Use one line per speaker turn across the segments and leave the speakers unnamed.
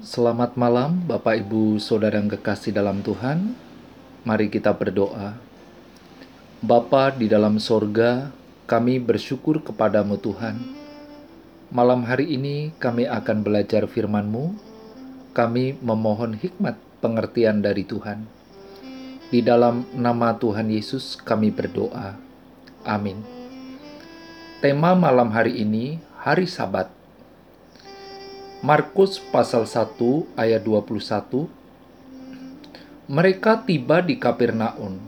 Selamat malam, Bapak Ibu Saudara yang kekasih dalam Tuhan. Mari kita berdoa. Bapa di dalam sorga, kami bersyukur kepadamu Tuhan. Malam hari ini kami akan belajar firman-Mu. Kami memohon hikmat pengertian dari Tuhan. Di dalam nama Tuhan Yesus kami berdoa. Amin. Tema malam hari ini, hari Sabat. Markus pasal 1 ayat 21 Mereka tiba di Kapernaum.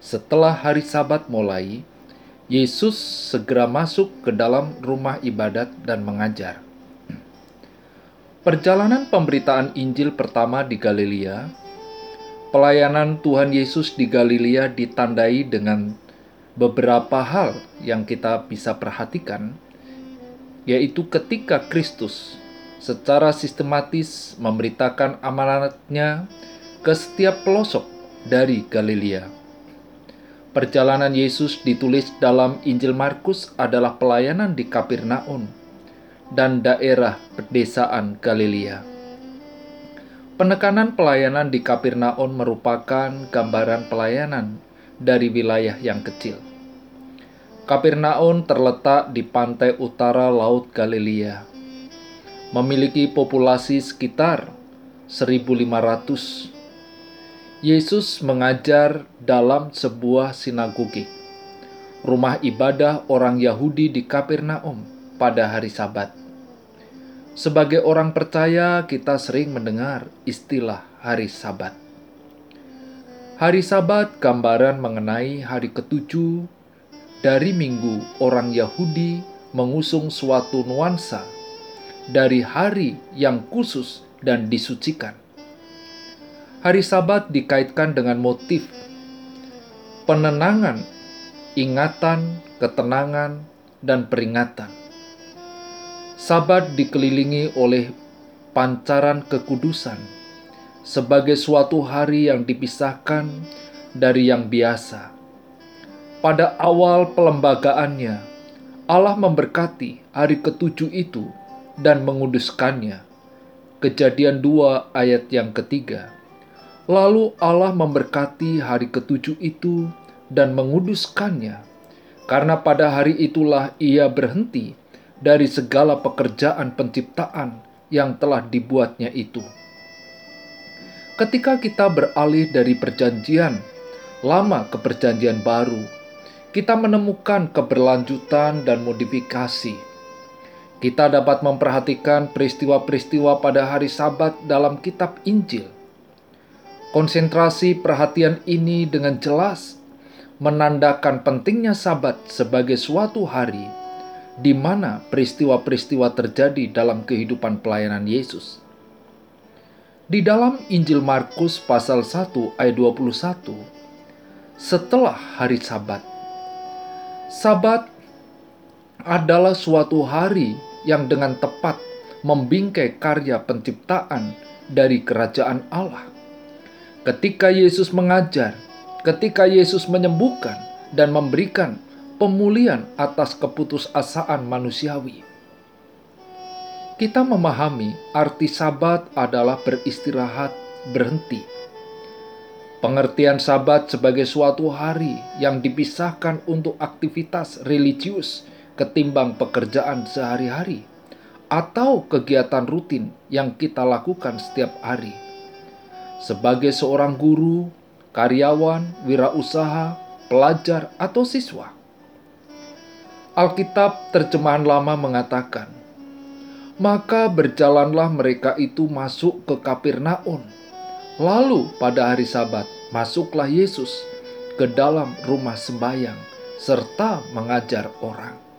Setelah hari Sabat mulai, Yesus segera masuk ke dalam rumah ibadat dan mengajar. Perjalanan pemberitaan Injil pertama di Galilea, pelayanan Tuhan Yesus di Galilea ditandai dengan beberapa hal yang kita bisa perhatikan, yaitu ketika Kristus secara sistematis memberitakan amanatnya ke setiap pelosok dari Galilea. Perjalanan Yesus ditulis dalam Injil Markus adalah pelayanan di Kapernaum dan daerah pedesaan Galilea. Penekanan pelayanan di Kapernaum merupakan gambaran pelayanan dari wilayah yang kecil. Kapernaum terletak di pantai utara Laut Galilea memiliki populasi sekitar 1500. Yesus mengajar dalam sebuah sinagoge, rumah ibadah orang Yahudi di Kapernaum pada hari Sabat. Sebagai orang percaya, kita sering mendengar istilah hari Sabat. Hari Sabat gambaran mengenai hari ketujuh dari minggu orang Yahudi mengusung suatu nuansa dari hari yang khusus dan disucikan. Hari Sabat dikaitkan dengan motif penenangan, ingatan, ketenangan, dan peringatan. Sabat dikelilingi oleh pancaran kekudusan sebagai suatu hari yang dipisahkan dari yang biasa. Pada awal pelembagaannya, Allah memberkati hari ketujuh itu dan menguduskannya. Kejadian 2 ayat yang ketiga. Lalu Allah memberkati hari ketujuh itu dan menguduskannya, karena pada hari itulah ia berhenti dari segala pekerjaan penciptaan yang telah dibuatnya itu. Ketika kita beralih dari perjanjian lama ke perjanjian baru, kita menemukan keberlanjutan dan modifikasi kita dapat memperhatikan peristiwa-peristiwa pada hari Sabat dalam Kitab Injil. Konsentrasi perhatian ini dengan jelas menandakan pentingnya Sabat sebagai suatu hari di mana peristiwa-peristiwa terjadi dalam kehidupan pelayanan Yesus. Di dalam Injil Markus pasal 1 ayat 21, setelah hari Sabat, Sabat adalah suatu hari yang dengan tepat membingkai karya penciptaan dari kerajaan Allah. Ketika Yesus mengajar, ketika Yesus menyembuhkan dan memberikan pemulihan atas keputusasaan manusiawi. Kita memahami arti sabat adalah beristirahat, berhenti. Pengertian sabat sebagai suatu hari yang dipisahkan untuk aktivitas religius ketimbang pekerjaan sehari-hari atau kegiatan rutin yang kita lakukan setiap hari. Sebagai seorang guru, karyawan, wirausaha, pelajar, atau siswa. Alkitab terjemahan lama mengatakan, Maka berjalanlah mereka itu masuk ke Kapernaum. Lalu pada hari sabat, masuklah Yesus ke dalam rumah sembahyang serta mengajar orang.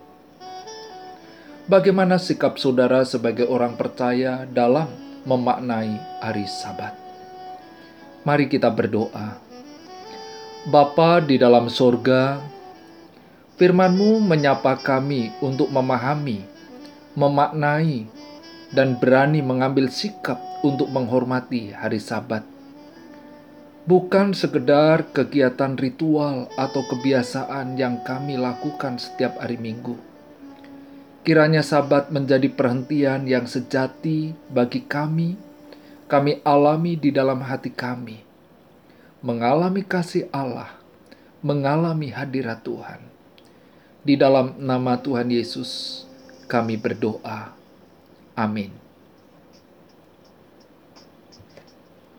Bagaimana sikap saudara sebagai orang percaya dalam memaknai hari Sabat? Mari kita berdoa. Bapa di dalam sorga, firmanmu menyapa kami untuk memahami, memaknai, dan berani mengambil sikap untuk menghormati hari Sabat. Bukan sekedar kegiatan ritual atau kebiasaan yang kami lakukan setiap hari Minggu Kiranya Sabat menjadi perhentian yang sejati bagi kami kami alami di dalam hati kami, mengalami kasih Allah, mengalami hadirat Tuhan. Di dalam nama Tuhan Yesus, kami berdoa. Amin.